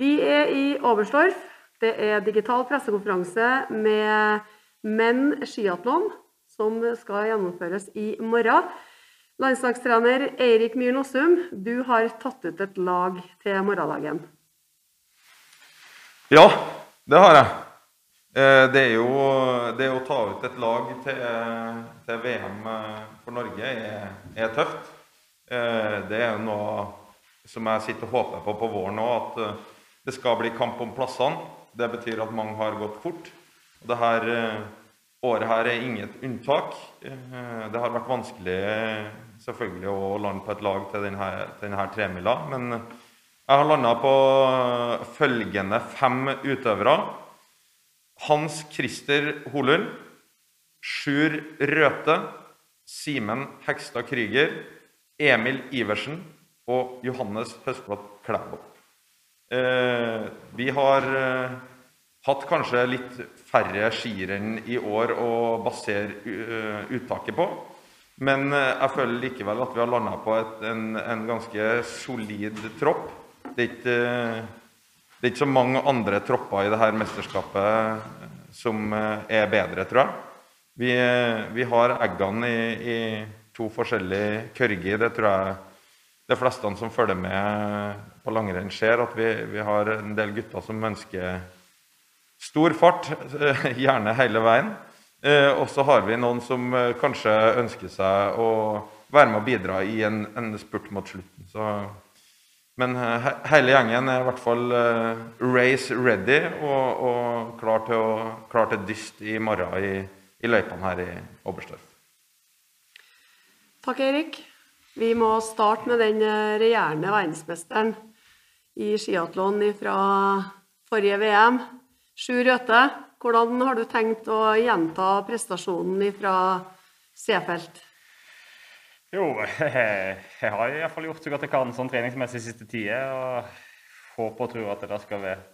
Oberstdorf. Det er digital pressekonferanse med menn skiatlon som skal gjennomføres i morgen. Landslagstrener Eirik Myhr Nossum, du har tatt ut et lag til morgendagen. Ja, det har jeg. Eh, det er jo det å ta ut et lag til, til VM for Norge er, er, tøft. Eh, det er noe som jeg sitter og håper på på våren òg, at det skal bli kamp om plassene. Det betyr at mange har gått fort. Og det her eh, året her er inget unntak. Eh, det har vært vanskelig selvfølgelig å lande på et lag til denne, denne tremila. Men jeg har landa på følgende fem utøvere. Hans Christer Holund. Sjur Røthe. Simen Hekstad Krüger. Emil Iversen og Johannes Høstblad Klæbo. Eh, vi har eh, hatt kanskje litt færre skirenn i år å basere uh, uttaket på. Men jeg føler likevel at vi har landa på et, en, en, ganske solid tropp. Det er, ikke, det er ikke så mange andre tropper i dette mesterskapet som er bedre, tror jeg. Vi, vi har eggene i, i, to forskjellige kørger. Det tror jeg de fleste som følger med på langrenn, ser. At vi, vi har en del gutter som ønsker stor fart, eh, gjerne hele veien. Eh, og så har vi noen som eh, kanskje ønsker seg å være med og bidra i en, en spurt mot slutten. Så, men hele gjengen er i hvert fall race ready og, og klar, til å, klar til dyst i morgen i, i løypene her i Oberstdorf. Takk, Erik. Vi må starte med den regjerende verdensmesteren i skiatlon fra forrige VM. Sju Røthe, hvordan har du tenkt å gjenta prestasjonen fra Seefeld? Jo, jeg har iallfall gjort så godt jeg kan sånn treningsmessig siste tida. Og håper og tror at det skal være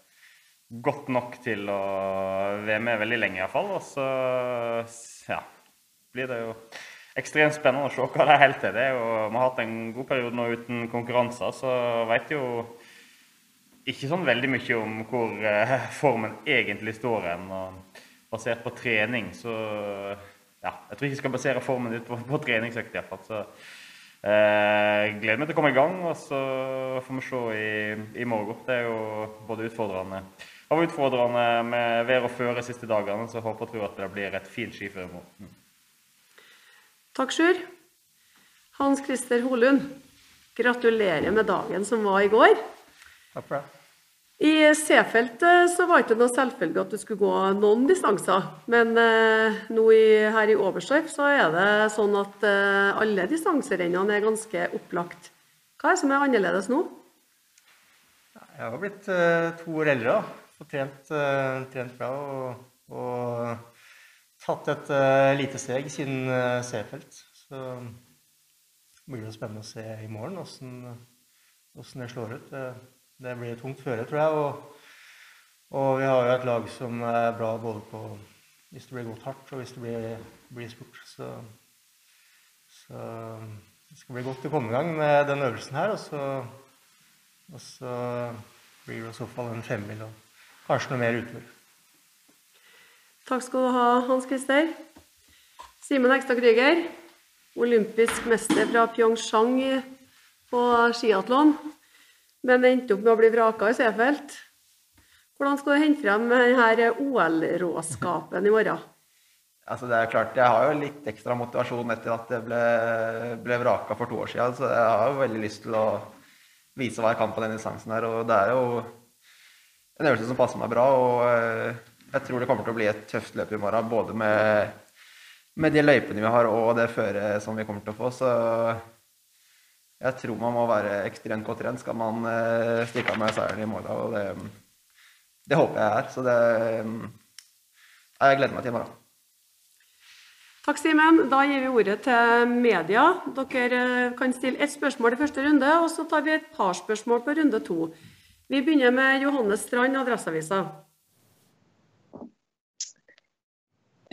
godt nok til å være med veldig lenge iallfall. Og så ja, blir det jo ekstremt spennende å se hva det er helt til. Det er jo, vi har hatt en god periode nå uten konkurranser, så veit jo ikke sånn veldig mye om hvor uh, formen egentlig står hen. Basert på trening, så ja, Jeg tror ikke jeg skal basere formen ut på, på treningsøkt iallfall. Så eh, gleder meg til å komme i gang, og så får vi se i, i morgen. Det er jo både utfordrende Det var utfordrende med vær og føre siste dagene, så jeg håper og tror at det blir et fint skiføre i morgen. Mm. Takk, Sjur. Hans Christer Holund, gratulerer med dagen som var i går. Takk for det. I C-feltet så var det ikke noe selvfølge at du skulle gå noen distanser. Men eh, nå i, her i Oberstdorf så er det sånn at eh, alle distanserennene er ganske opplagt. Hva er det som er annerledes nå? Jeg har blitt eh, to år eldre. og trent, trent, bra og, og, tatt et lite steg siden C-felt. Så det blir det spennende å se i morgen åssen det slår ut. Det blir tungt føre, tror jeg. Og, og, vi har jo et lag som er bra både på hvis det blir gått hardt, og hvis det blir, blir spurt. Så, så, det skal bli godt å komme i gang med den øvelsen her. Og så, og så blir det i så fall en femmil og kanskje noe mer utover. Takk skal du ha, Hans Christer. Simen Hekstad Krüger, olympisk mester fra Pyeongchang på skiatlon men endte opp med å bli vraka i Seefeld. Hvordan skal du hente frem denne OL-råskapen i morgen? Altså det er klart, Jeg har jo litt ekstra motivasjon etter at jeg ble, ble vraka for to år siden. Så jeg har jo veldig lyst til å vise hva jeg kan på den distansen her. Og det er jo en øvelse som passer meg bra. Og eh, jeg tror det kommer til å bli et tøft løp i morgen. Både med, med de løypene vi har og det føret som vi kommer til å få. Så jeg tror man må være ekstremt godt trent skal man uh, stikke av med seieren i morgen. Og det, det, håper jeg er. Så det Jeg gleder meg til i morgen. Takk, Simen. Da gir vi ordet til media. Dere eh, kan stille ett spørsmål i første runde, og så tar vi et par spørsmål på runde to. Vi begynner med Johannes Strand, Adresseavisa.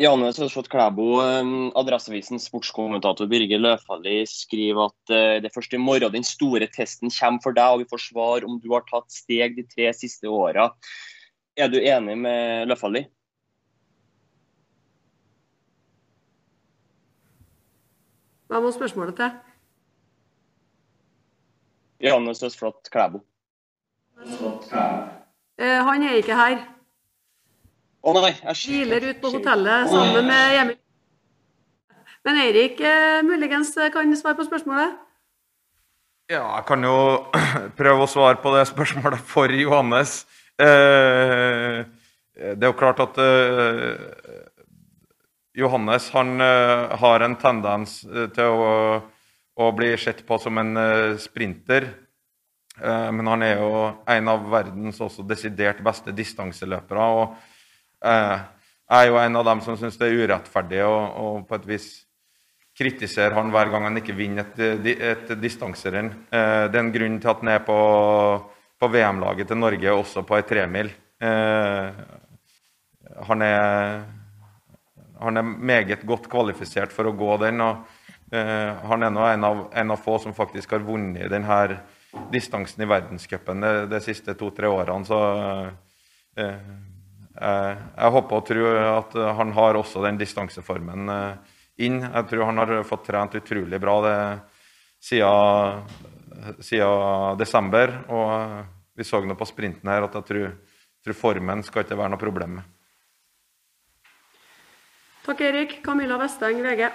Janne Søsflot Klæbo, eh, Adresseavisens sportskommentator Birger Løfaldli skriver at eh, det er først i morgen den store testen kommer for deg, og vi får svar om du har tatt steg de tre siste åra. Er du enig med Løfaldli? Hva må spørsmålet til? Janne Søsflot Klæbo. Eh, han er ikke her. Å nei, jeg Hviler ut på hotellet sammen med Emil. Men Eirik eh, muligens kan svare på spørsmålet? Ja, jeg kan jo prøve å svare på det spørsmålet for Johannes. Eh, det er jo klart at eh, Johannes han eh, har en tendens eh, til å, å bli sett på som en eh, sprinter. Eh, men han er jo en av verdens også desidert beste distanseløpere. og eh, jeg er jo en av dem som syns det er urettferdig å, å på et vis kritisere han hver gang han ikke vinner et, et distanserenn. Eh, det er en grunn til at han er på, på VM-laget til Norge også på ei tremil. Eh, han, er, han er meget godt kvalifisert for å gå den. og eh, Han er nå en av, en av få som faktisk har vunnet denne distansen i verdenscupen de, de siste to-tre årene. Så eh, jeg, jeg håper og tror at han har også den distanseformen eh, inn. Jeg tror han har fått trent utrolig bra det siden, siden desember. Og vi så nå på sprinten her at jeg tror, tror formen skal ikke være noe problem med. Takk, Erik. Camilla Vesteng, VG.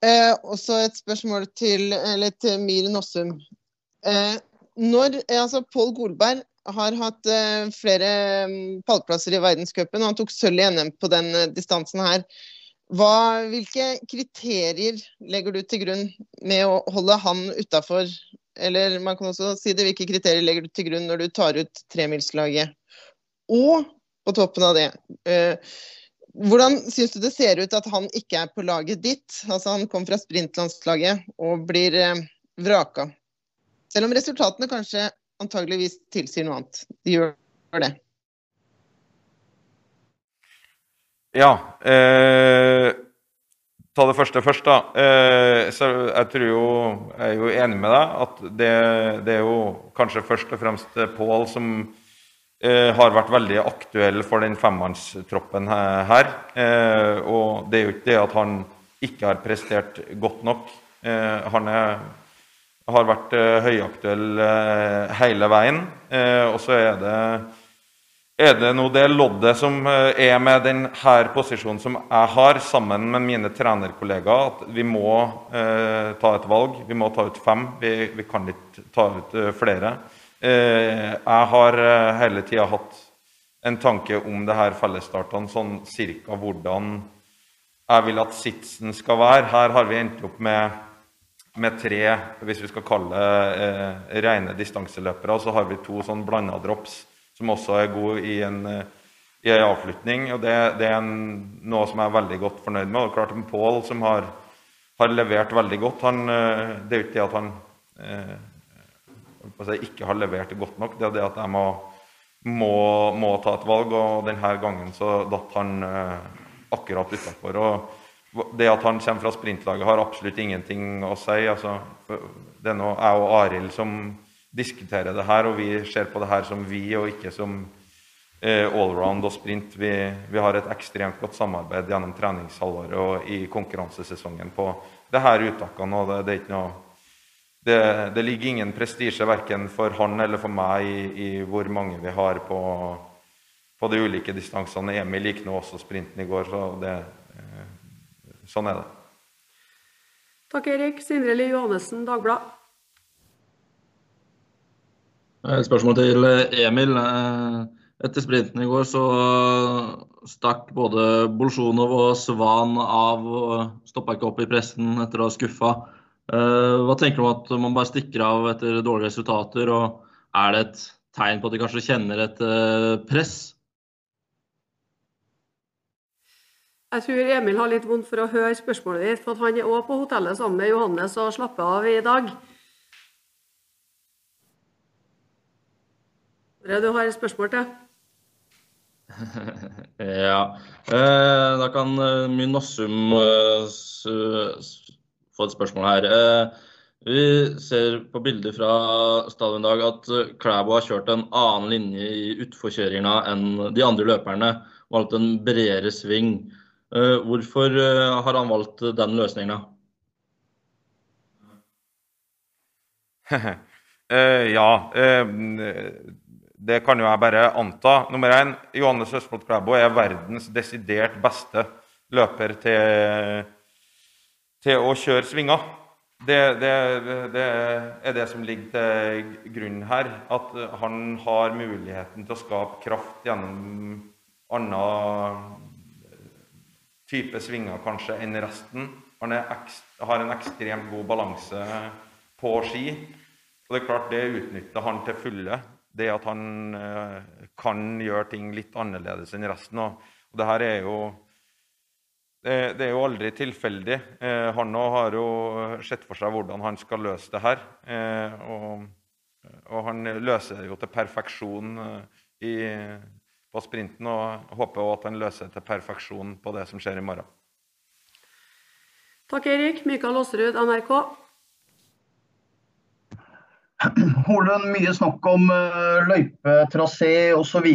Eh, også et spørsmål til, eller til Miren Nossum. Eh, når, eh, altså Pål Golberg har hatt eh, flere mm, pallplasser i verdenscupen, og han tok sølv i NM på den eh, distansen her. Hva, hvilke kriterier legger du til grunn med å holde han utafor? Eller man kan også si det, hvilke kriterier legger du til grunn når du tar ut tremilslaget? Og på toppen av det, eh, hvordan syns du det ser ut at han ikke er på laget ditt? Altså Han kom fra sprintlandslaget og blir eh, vraka. Selv om resultatene kanskje antageligvis tilsier noe annet. De gjør det. Ja. Eh, ta det første først, da. Eh, jeg tror jo Jeg er jo enig med deg at det, det er jo kanskje først og fremst Pål som eh, har vært veldig aktuell for den femmannstroppen her. Eh, og det er jo ikke det at han ikke har prestert godt nok. Eh, han er, har vært eh, høyaktuell eh, hele veien. Eh, og så er det er det nå det loddet som er med denne posisjonen som jeg har, sammen med mine trenerkollegaer, at vi må eh, ta et valg. Vi må ta ut fem. Vi, vi kan ikke ta ut flere. Eh, jeg har hele tida hatt en tanke om det her fellesstartene, sånn cirka hvordan jeg vil at sitsen skal være. Her har vi endt opp med, med tre, hvis vi skal kalle det eh, rene distanseløpere, og så har vi to sånn blanda drops som også er gode i en, i en avslutning. og Det, det er en, noe som jeg er veldig godt fornøyd med. Og klart med Pål som har, har, levert veldig godt. Han, det er jo ikke det at han eh, ikke har levert godt nok, det er det at jeg må, må, må ta et valg. Og denne gangen så datt han eh, akkurat utafor. Det at han kommer fra sprintlaget, har absolutt ingenting å si. Altså, det er nå jeg og Arild som diskuterer det her, og vi ser på det her som vi, og ikke som eh, allround og sprint. Vi, vi, har et ekstremt godt samarbeid gjennom treningshalvåret og i konkurransesesongen på det her uttakene. og det, det, er ikke noe det, det ligger ingen prestisje verken for han eller for meg i, i hvor mange vi har på, på de ulike distansene. Emil gikk nå også sprinten i går, så det, sånn er det. Takk, Erik. Sindre Lie Johannessen, Dagbladet. Et spørsmål til Emil. Etter sprinten i går så stakk både Bolsjunov og Svan av og stoppa ikke opp i pressen etter å ha skuffa. Hva tenker du om at man bare stikker av etter dårlige resultater? og Er det et tegn på at de kanskje kjenner et press? Jeg tror Emil har litt vondt for å høre spørsmålet ditt, for han er òg på hotellet sammen med Johannes og slapper av i dag. Du har et spørsmål til? Ja. Eh, da kan eh, Mynossum eh, s- få et spørsmål her. Eh, vi ser på bilder fra stadion i dag at eh, Klæbo har kjørt en annen linje i utforkjøringa enn de andre løperne. Valgt en bredere sving. Eh, hvorfor eh, har han valgt den løsninga? Eh, ja. eh, det kan jo jeg bare anta. Nummer én, Johannes Østfold Klæbo er verdens desidert beste løper til, til å kjøre svinger. Det, det, det er det som ligger til grunn her. At han har muligheten til å skape kraft gjennom annen type svinger kanskje enn resten. Han har en ekstremt god balanse på ski. Og det er klart det utnytter han til fulle. Det at han eh, kan gjøre ting litt annerledes enn resten. Og, det her er jo det, er jo aldri tilfeldig. Eh, han òg har jo sett for seg hvordan han skal løse det her. Eh, og, og han løser det jo til perfeksjon i, på sprinten. Og håper også at han løser til perfeksjon på det som skjer i morgen. Takk, Erik. Mikael Aasrud, NRK. Holund, mye snakk om uh, løypetrasé osv.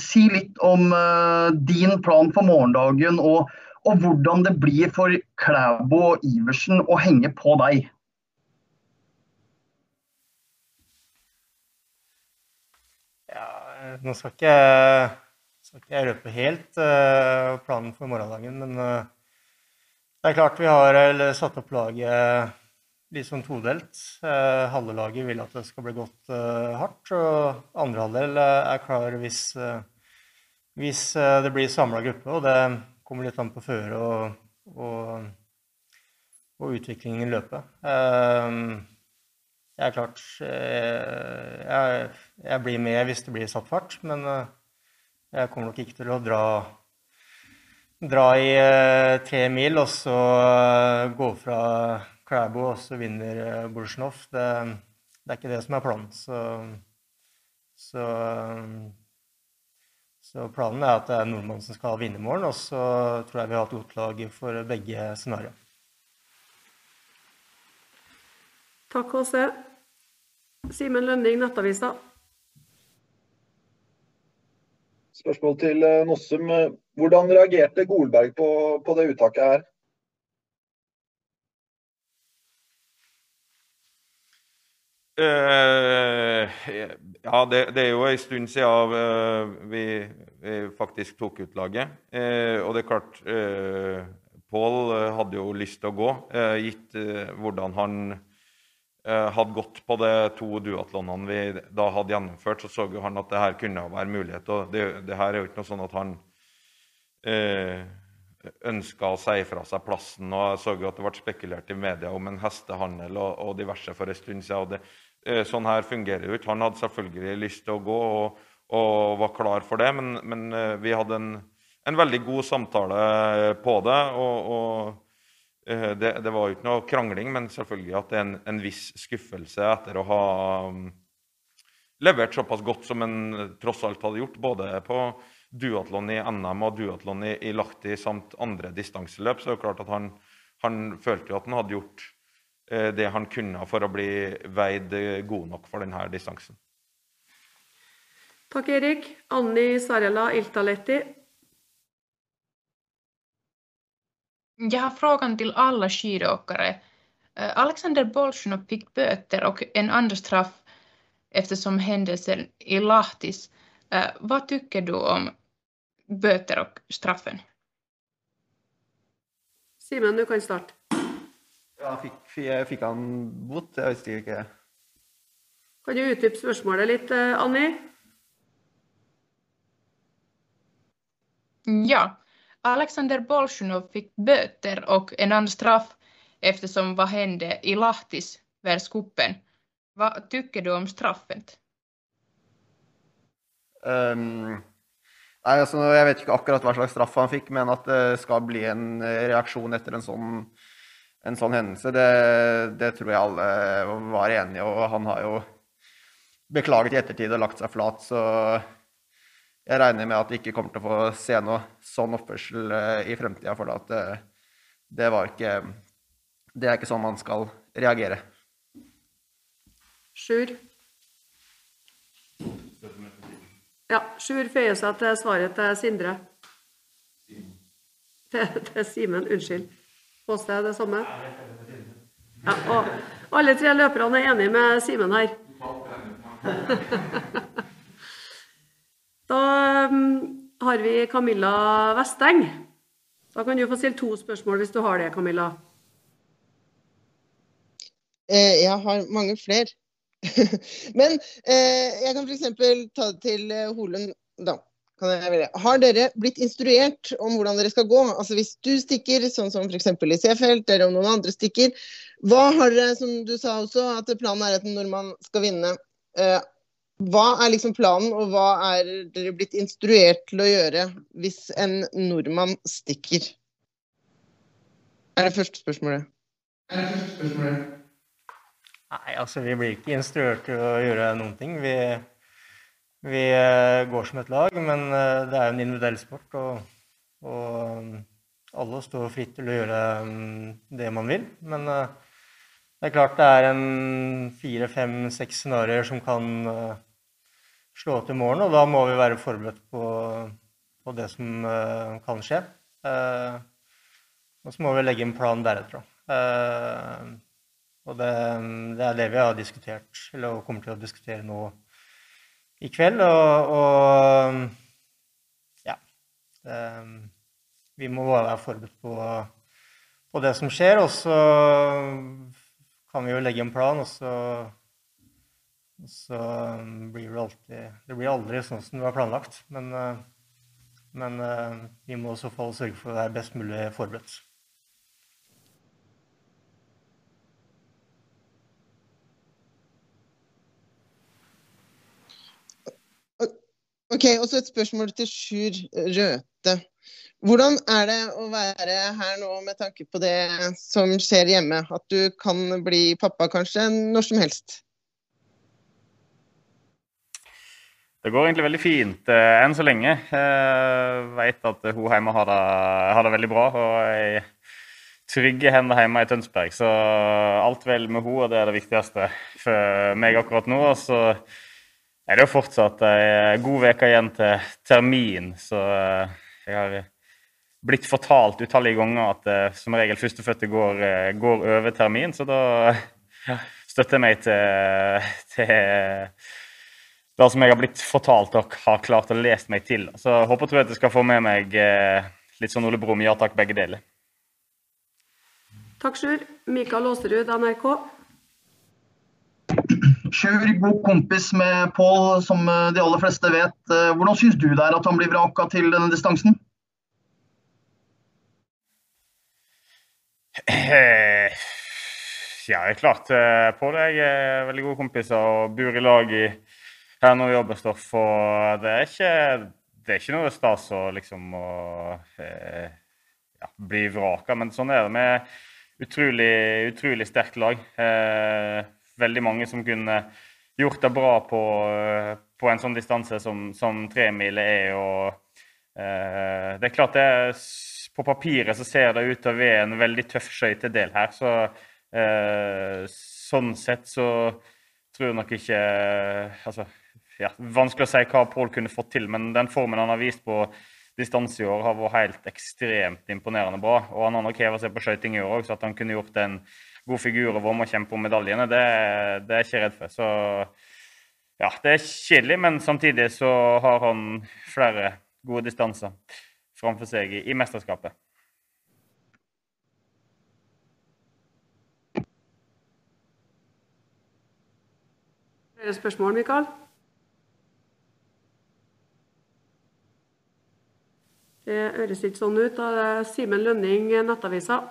Si litt om eh, din plan for morgendagen, og, og hvordan det blir for Klæbo og Iversen å henge på deg. Ja, eh, nå skal ikke, skal ikke jeg røpe helt eh, planen for morgendagen, men eh, det er klart vi har satt opp laget litt sånn todelt. Eh, halve laget vil at det skal bli gått hardt, og andre halvdel er klar hvis, hvis det blir samla gruppe. Og det kommer litt an på føret og, og, og utviklingen i løpet. Jeg er klart eh, jeg, jeg blir med hvis det blir satt fart, men eh, jeg kommer nok ikke til å dra, dra i eh, tre mil og så gå fra Klæbo og så vinner uh, Det, det er ikke det som er planen. Så, så, så planen er at det er nordmannen som skal vinne i morgen, og så tror jeg vi har et godt lag for begge scenarioer. Takk, Åse. Simen Lønning, Nettavisa. Spørsmål til eh, Nossum. Hvordan reagerte Golberg på, på det uttaket her? Uh, ja, det, det er jo en stund siden uh, vi, vi faktisk tok ut laget. Uh, og det er klart eh, Pål hadde jo lyst til å gå, eh, gitt hvordan han hadde gått på de to duatlonene vi da hadde gjennomført. Så så jo han at det her kunne være mulighet. Og det, det her er jo ikke noe sånn at han eh, ønska å si fra seg plassen. og Jeg så jo at det ble spekulert i media om en hestehandel og, og diverse for en stund siden. og det, eh, Sånn her fungerer jo ikke. Han hadde selvfølgelig lyst til å gå og, og var klar for det, men, men eh, vi hadde en, en veldig god samtale på det. og, og eh, det, det var jo ikke noe krangling, men selvfølgelig at det er en, en viss skuffelse etter å ha um, levert såpass godt som en tross alt hadde gjort, både på duatlon i NM og duatlon i, i Lahti samt andre distanseløp, så det er jo klart at han, han følte jo at han hadde gjort eh, det han kunne for å bli veid eh, god nok for denne distansen. Takk, Erik. Anni Sarela, Iltalehti. Jag har frågan till alla skidåkare. Eh, Alexander Bolsjunov fick böter och en andra straff eftersom händelsen i Lahtis. Eh, Vad tycker du om böter och straffen? Simen, du kan starte. Ja, fikk, fikk, han bot? Jeg visste ikke. Kan du utdype spørsmålet litt, Annie? Anni? Ja, Alexander Bolsjunov fick böter och en annan straff eftersom vad hände i Lahtis världscupen. Vad tycker du om straffet? Um, nei, altså, jeg vet ikke akkurat hva slags straff han fikk, men at det skal bli en eh, reaksjon etter en sånn, en sånn hendelse, det, det tror jeg alle var enige i. Og han har jo beklaget i ettertid og lagt seg flat, så jeg regner med at vi ikke kommer til å få se noe sånn oppførsel eh, i fremtida. For at det, det var ikke Det er ikke sånn man skal reagere. Sjur? Ja, Sjur føyer seg til svaret til Sindre. Til, til Simen, unnskyld. Påstår jeg det samme? Ja, og alle tre løperne er enige med Simen her. Da um, har vi Camilla Vesteng. Da kan du få stille to spørsmål hvis du har det, Camilla. Eh, jeg har mange flere. Men eh, jeg kan f.eks. ta det til eh, Holund, da. Har dere blitt instruert om hvordan dere skal gå? Altså Hvis du stikker, sånn som f.eks. i Seefeld, eller om noen andre stikker, hva har dere, som du sa også, at planen er at en nordmann skal vinne? Eh, hva er liksom planen, og hva er dere blitt instruert til å gjøre hvis en nordmann stikker? Er det første spørsmålet. Er det første spørsmålet? Nei, altså vi blir ikke instruert til å gjøre noen ting. Vi, vi eh, går som et lag, men eh, det er jo en individuell sport. Og, og alle står fritt til å gjøre um, det man vil. Men uh, det er klart det er en fire, fem, seks scenarioer som kan uh, slå til morgen, og da må vi være forberedt på, på det som uh, kan skje. og så må vi legge en plan deretter. Uh, og det, det, er det vi har diskutert, eller kommer til å diskutere nå i kveld. Og, og ja det, Vi må bare være forberedt på, på, det som skjer. Og så kan vi jo legge en plan, og så, så blir det alltid Det blir aldri sånn som det var planlagt. Men, men vi må i så fall sørge for å være best mulig forberedt. Ok, og så et spørsmål til Sjur Røthe. Hvordan er det å være her nå med tanke på det som skjer hjemme? At du kan bli pappa kanskje når som helst? Det går egentlig veldig fint eh, enn så lenge. Jeg vet at hun hjemme har det, har det veldig bra. og jeg trygge hender hjemme i Tønsberg. Så alt vel med henne, og det er det viktigste for meg akkurat nå. Og så er det jo fortsatt ei god uke igjen til termin, så eh, jeg har blitt fortalt utallige ganger at uh, som regel førstefødte går, går, over termin, så da støtter jeg meg til, til det som jeg har blitt fortalt og har klart å lese meg til. Så jeg håper tror jeg at jeg skal få med meg uh, litt sånn Ole Brumm, ja takk, begge deler. Takk, Sjur. Mikael Aaserud, NRK. Sjur, god kompis med Pål, som eh, de aller fleste vet. Eh, hvordan syns du det er at han blir vraka til denne distansen? Ja, det er klart. Eh, Pål og jeg er veldig gode kompiser og bor i lag i her nå i Oberstdorf. Og det er ikke, det er ikke noe stas å liksom å ja, bli vraka, men sånn er det. med utrolig, utrolig sterkt lag. Eh, veldig mange som kunne gjort det bra på, på en sånn distanse som, som tremil er. Og, eh, det er klart det På papiret så ser det ut til å være en veldig tøff skøytedel her. Så eh, sånn sett så tror jeg nok ikke altså, ja, Vanskelig å si hva Pål kunne fått til, men den formen han har vist på distanse i år, har vært helt ekstremt imponerende bra. Og han har nok heva seg på skøyting i år òg, så at han kunne gjort en god figur og vært med å kjempe om medaljene, det, det, er jeg ikke redd for. Så ja, det er kjedelig, men samtidig så har han flere gode distanser framfor seg i, i mesterskapet. Flere spørsmål, Mikael? Det høres ikke sånn ut. Da er det Simen Lønning, Nettavisa.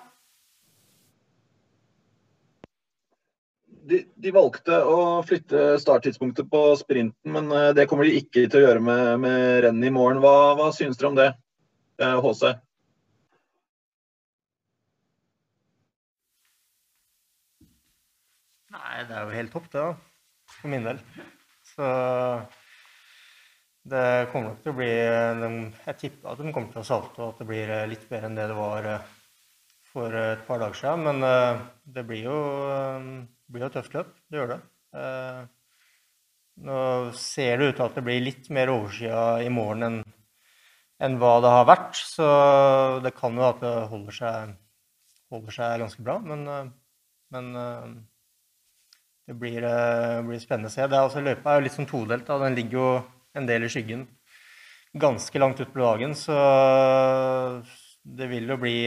de, de, valgte å flytte starttidspunktet på sprinten, men eh, det kommer de ikke til å gjøre med, med rennet i morgen. Hva, hva synes dere om det, HC? Nei, det er jo helt topp, det, da. For min del. Så det kommer nok til å bli Jeg tipper at de kommer til å salte, og at det blir litt bedre enn det det var for et par dager siden. Men det blir jo, blir jo et tøft løp. Det gjør det. Nå ser det ut til at det blir litt mer overskya i morgen enn enn hva det har vært. Så det kan jo at det holder seg, holder seg ganske bra. Men, men det blir, blir, spennende å se. Det er altså, løypa er jo litt sånn todelt. Den ligger jo en del i skyggen ganske langt utpå dagen, så det vil jo bli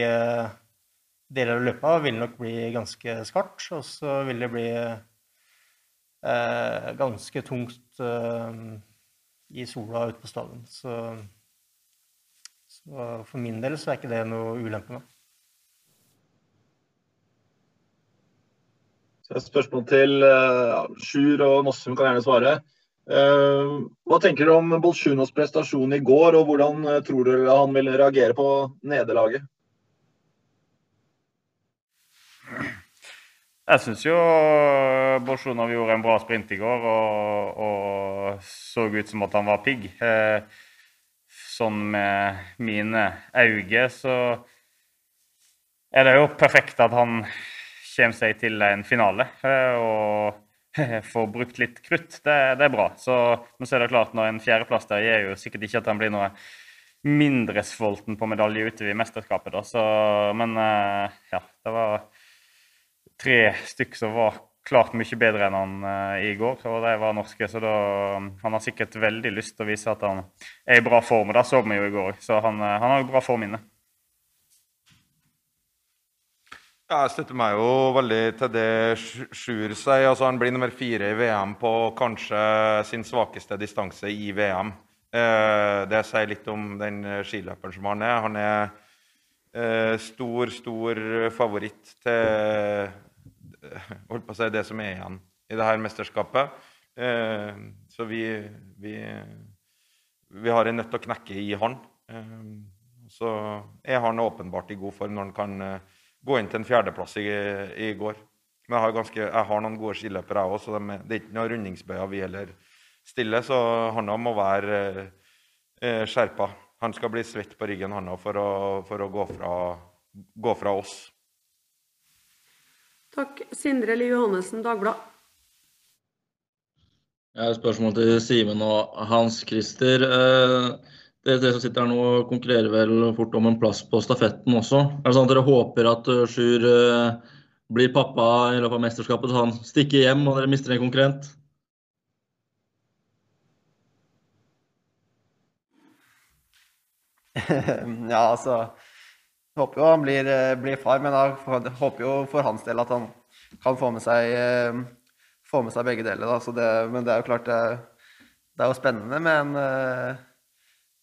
Deler av løypa vil nok bli ganske skarpt, og så vil det bli eh, ganske tungt eh, i sola ute på stallen. Så så for min del så er ikke det noe ulempe med. Så et spørsmål til Ja, Sjur og Nossum kan gjerne svare. Uh, hva tenker du om Bolsjunos prestasjon i går, og hvordan uh, tror du han vil reagere på nederlaget? Jeg syns jo Bolsjunov gjorde en bra sprint i går og, og så ut som at han var pigg. Eh, sånn med mine øyne, så er det jo perfekt at han kommer seg til en finale eh, og får brukt litt krutt. Det, det er bra. Så nå er det klart, når en fjerdeplass der gjør jo sikkert ikke at han blir noe mindre sulten på medalje ute i mesterskapet. Da. Så, men eh, ja, det var tre stykk som var klart mye bedre enn han uh, i går, og de var norske. Så da, han har sikkert veldig lyst til å vise at han er i bra form. og Det så vi jo i går. Så han, uh, han har jo bra form inne. Ja, jeg støtter meg jo veldig til det Sjur sier. Altså, han blir nummer fire i VM på kanskje sin svakeste distanse i VM. Eh, det sier litt om den skiløperen som han er. Han er eh, stor, stor favoritt til holdt på å si, det som er igjen i det her mesterskapet. Eh, så vi, vi, vi har en nøtt å knekke i han. Eh, så er han åpenbart i god form når han kan eh, gå inn til en fjerdeplass i, i går. Men jeg har, ganske, jeg har, noen gode skiløpere, jeg òg, så de, det er ikke noen rundingsbøyer vi heller stiller. Så han må være eh, skjerpa. Han skal bli svett på ryggen han for, å, for å gå fra, gå fra oss. Takk. Sindre Liv Johannessen, Dagbladet. Jeg har et spørsmål til Simen og Hans Christer. Eh, dere som sitter her nå, konkurrerer vel fort om en plass på stafetten også. Er det sånn at dere håper at eh, Sjur eh, blir pappa i løpet av mesterskapet, så han stikker hjem og dere mister en konkurrent? ja, altså jeg Håper jo han blir, eh, blir far, men jeg håper jo for hans del at han kan få med seg, få med seg begge deler. Det, men det er jo klart det, det er jo spennende med en,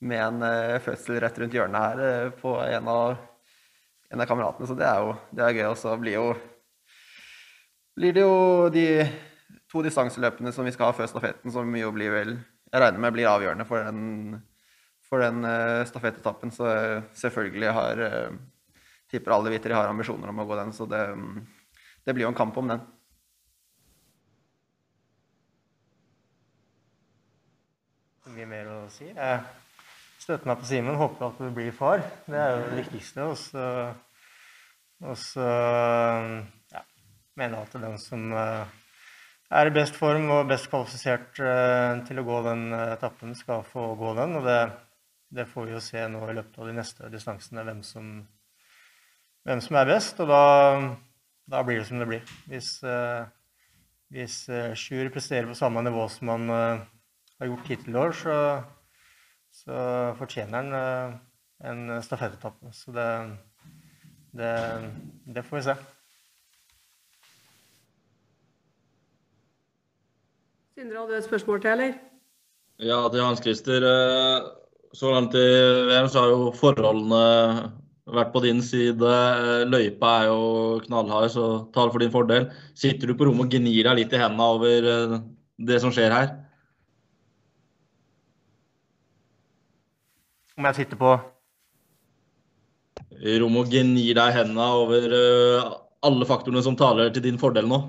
med en fødsel rett rundt hjørnet her på en av, en av kameratene. Så det er jo det er gøy. Og så blir, blir det jo de to distanseløpene som vi skal ha før stafetten, som jo blir vel Jeg regner med blir avgjørende for den for den uh, stafettetappen. Så selvfølgelig har tipper alle viter de har ambisjoner om å gå den. Så det, det blir jo en kamp om den. Mye mer å si. Jeg støtter meg på Simen. Håper at du blir far. Det er jo det viktigste. Og så, ja, mener jeg at den som er i best form og best kvalifisert til å gå den etappen, skal få gå den. Og det det får vi jo se nå i løpet av de neste distansene hvem som, hvem som er best. Og da, da, blir det som det blir. Hvis, hvis Sjur presterer på samme nivå som han har gjort hittil i år, så, så, fortjener han uh, en stafettetappe. Så det, det, det får vi se. Sindre, hadde du et spørsmål til, eller? Ja, til Hans Christer. Så langt i VM så har jo forholdene vært på din side. Løypa er jo knallhard, så tar for din fordel. Sitter du på rommet og gnir deg litt i hendene over eh, det som skjer her? Om jeg sitter på Rom og gnir deg i hendene over eh, alle faktorene som taler til din fordel nå?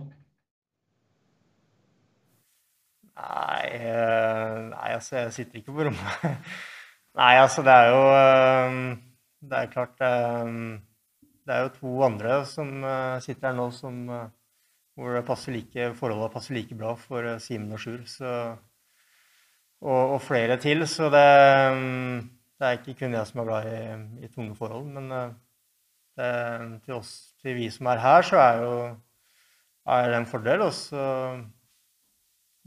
Nei, eh, nei altså, jeg sitter ikke på rommet. Nei, altså, det er jo eh, Det er klart Det er jo to andre som sitter her nå som hvor det passer like, forholdet passer like bra for Simen og Sjur. Og, og, flere til. Så det, det, er ikke kun jeg som er glad i, i tunge forhold. Men det, til oss, til vi som er her, så er, jo, er det en fordel. Og så,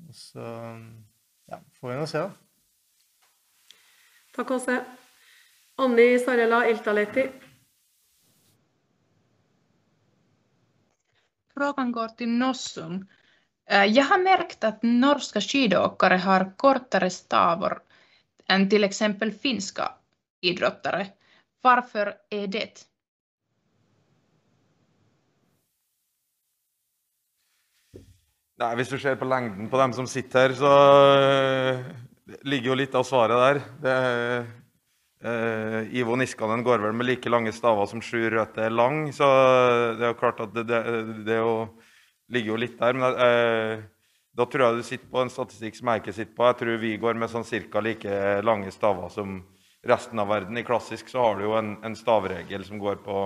og så ja, får vi nå se, da. Takk, Åse. Anni Sarella Iltaleti. Frågan går till Nossum. Jeg jag har märkt att norska skidåkare har kortare stavor än till exempel finska idrottare. Varför är det? Nei, Hvis du ser på lengden på dem som sitter her, så det ligger jo litt av svaret der. Det, eh, Ivo Niskanen går vel med like lange staver som sju røtter er lang, så det er jo klart at det, det, det jo, ligger jo litt der. Men eh, da tror jeg du sitter på en statistikk som jeg ikke sitter på. Jeg tror vi går med sånn cirka like lange staver som resten av verden. I klassisk så har du jo en, en stavregel som går på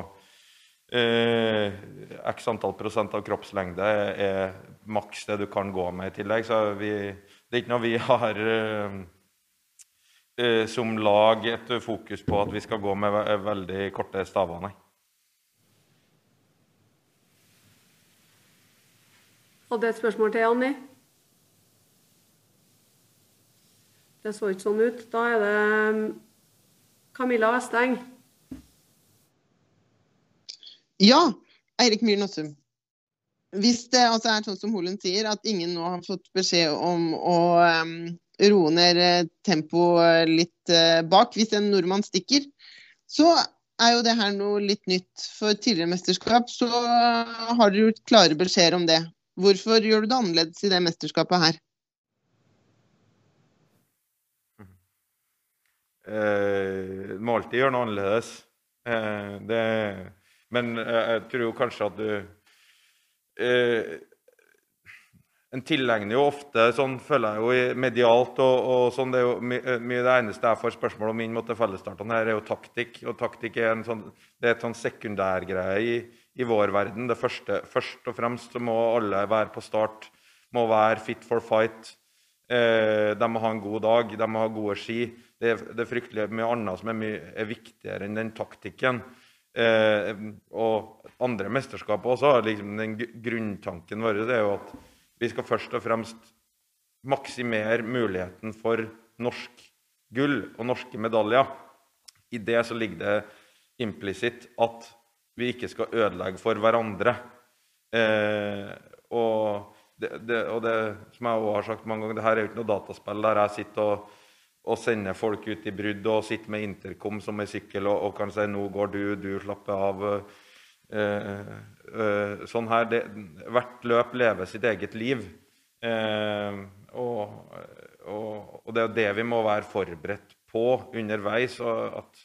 eh, x antall prosent av kroppslengde er maks det du kan gå med i tillegg. Så vi det er ikke noe vi har eh, uh, som lag et fokus på at vi skal gå med veldig korte staver, nei. Hadde et spørsmål til, Anni? Det så ikke sånn ut. Da er det mm, Camilla Vesteng. Ja. Eirik Myhr Nossum. Hvis det altså er sånn som Holen sier, at ingen nå har fått beskjed om å um, roe ned eh, tempoet litt uh, bak, hvis en nordmann stikker, så er jo det her noe litt nytt. For tidligere mesterskap så har dere gjort klare beskjeder om det. Hvorfor gjør du det annerledes i det mesterskapet her? Eh, må alltid gjøre noe annerledes. Eh, det, men jeg tror jo kanskje at du eh, En tilegner jo ofte sånn føler jeg jo medialt og, og sånn, Det er jo mye my det eneste jeg får spørsmål om inn mot fellesstartene her, er jo taktikk. Og taktikk er en sånn, det er et sånn sekundærgreie i, i vår verden. Det første, Først og fremst så må alle være på start, må være fit for fight. Eh, de må ha en god dag, de må ha gode ski. Det det er fryktelig mye annet som er, mye, er viktigere enn den taktikken. Eh, og andre mesterskap også. Liksom den grunntanken vår er jo at vi skal først og fremst maksimere muligheten for norsk gull og norske medaljer. I det så ligger det implisitt at vi ikke skal ødelegge for hverandre. Eh, og, det, det, og det, som jeg også har sagt mange ganger, det her er jo ikke noe dataspill der jeg sitter og og sender folk ut i brudd og sitter med intercom som ei sykkel og, og, kan si 'nå går du, du slapper av'. Eh, eh, sånn her, det, Hvert løp lever sitt eget liv. Eh, og, og, og, det er jo det vi må være forberedt på underveis. at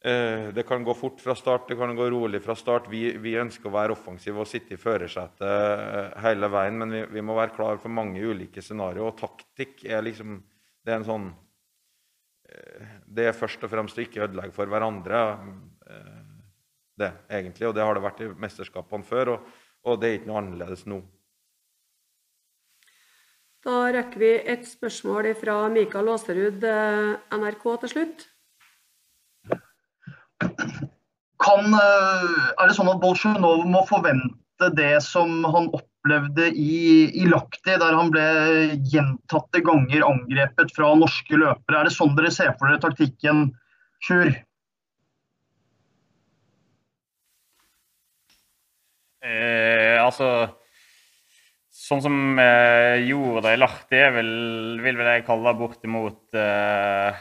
Det kan gå fort fra start, det kan gå rolig fra start. Vi, vi ønsker å være offensive og sitte i førersetet eh, hele veien, men vi, vi må være klar for mange ulike scenarioer. Og taktikk er liksom det er en sånn eh, Det er først og fremst å ikke ødelegge for hverandre. Eh, det, egentlig, og det har det vært i mesterskapene før, og, og det er ikke noe annerledes nå. Da rekker vi et spørsmål fra Mikael Aaserud, eh, NRK, til slutt. Kan, er det sånn at Bolsjunov må forvente det som han opplevde i, i Lahti, der han ble gjentatte ganger angrepet fra norske løpere. Er det sånn dere ser for dere taktikken, Sjur? Eh, altså Sånn som eh, gjorde det i Lahti, vil, vil jeg kalle bortimot eh,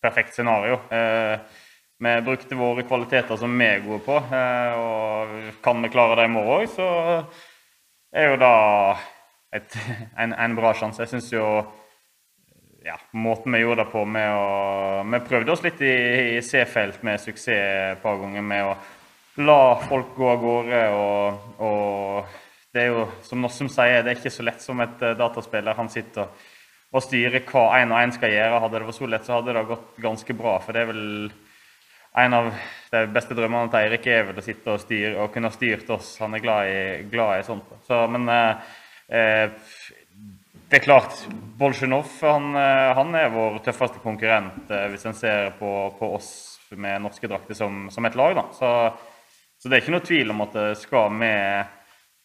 perfekt scenario. Eh, vi brukte våre kvaliteter som vi er gode på. Eh, og kan vi klare det i morgen òg, så er jo da et, en, en, bra sjanse. Jeg syns jo ja, måten vi gjorde det på med å Vi prøvde oss litt i, i C-felt med suksess et par ganger med å la folk gå av gårde og, og det er jo, som Nossum sier, det er ikke så lett som et dataspiller. han sitter og, og styre hva en og en skal gjøre. Hadde det vært så lett, så hadde det gått ganske bra. For det er vel en av de beste drømmene til Eirik er vel å sitte og, styre, og kunne styrt oss. Han er glad i, glad i sånt. Så, men eh, det er klart, Bolsjunov han, han, er vår tøffeste konkurrent hvis en ser på, på oss med norske drakter som, som et lag. Så, så, det er ikke noe tvil om at skal vi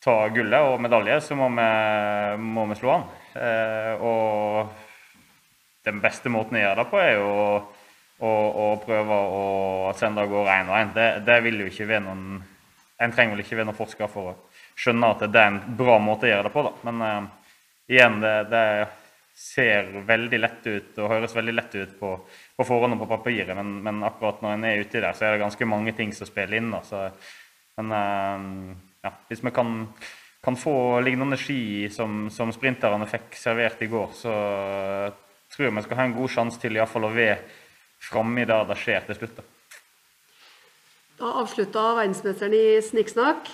ta gullet og medalje, så må vi, må vi slå an. Eh, og den beste måten å gjøre det på, er jo å, å, prøve å sende av gårde én og én. Det, det, vil jo ikke være noen En trenger vel ikke være noen forsker for å skjønne at det er en bra måte å gjøre det på, da. Men uh, igjen, det, det, ser veldig lett ut og høres veldig lett ut på, på forhånd og på papiret, men, men, akkurat når en er uti der, så er det ganske mange ting som spiller inn. Da. Så, men uh, ja, hvis vi kan, kan, få lignende ski som, som sprinterne fikk servert i går, så tror jeg vi skal ha en god sjanse til iallfall å være framme der det skjer til slutt. Da avslutta verdensmesteren i snikksnakk.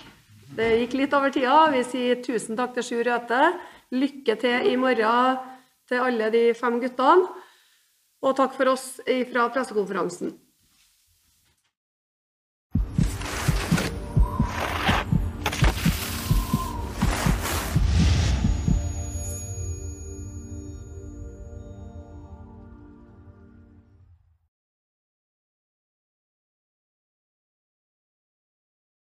Det gikk litt over tida. Vi sier tusen takk til Sjur Røthe. Lykke til i morgen til alle de fem guttene. Og takk for oss fra pressekonferansen.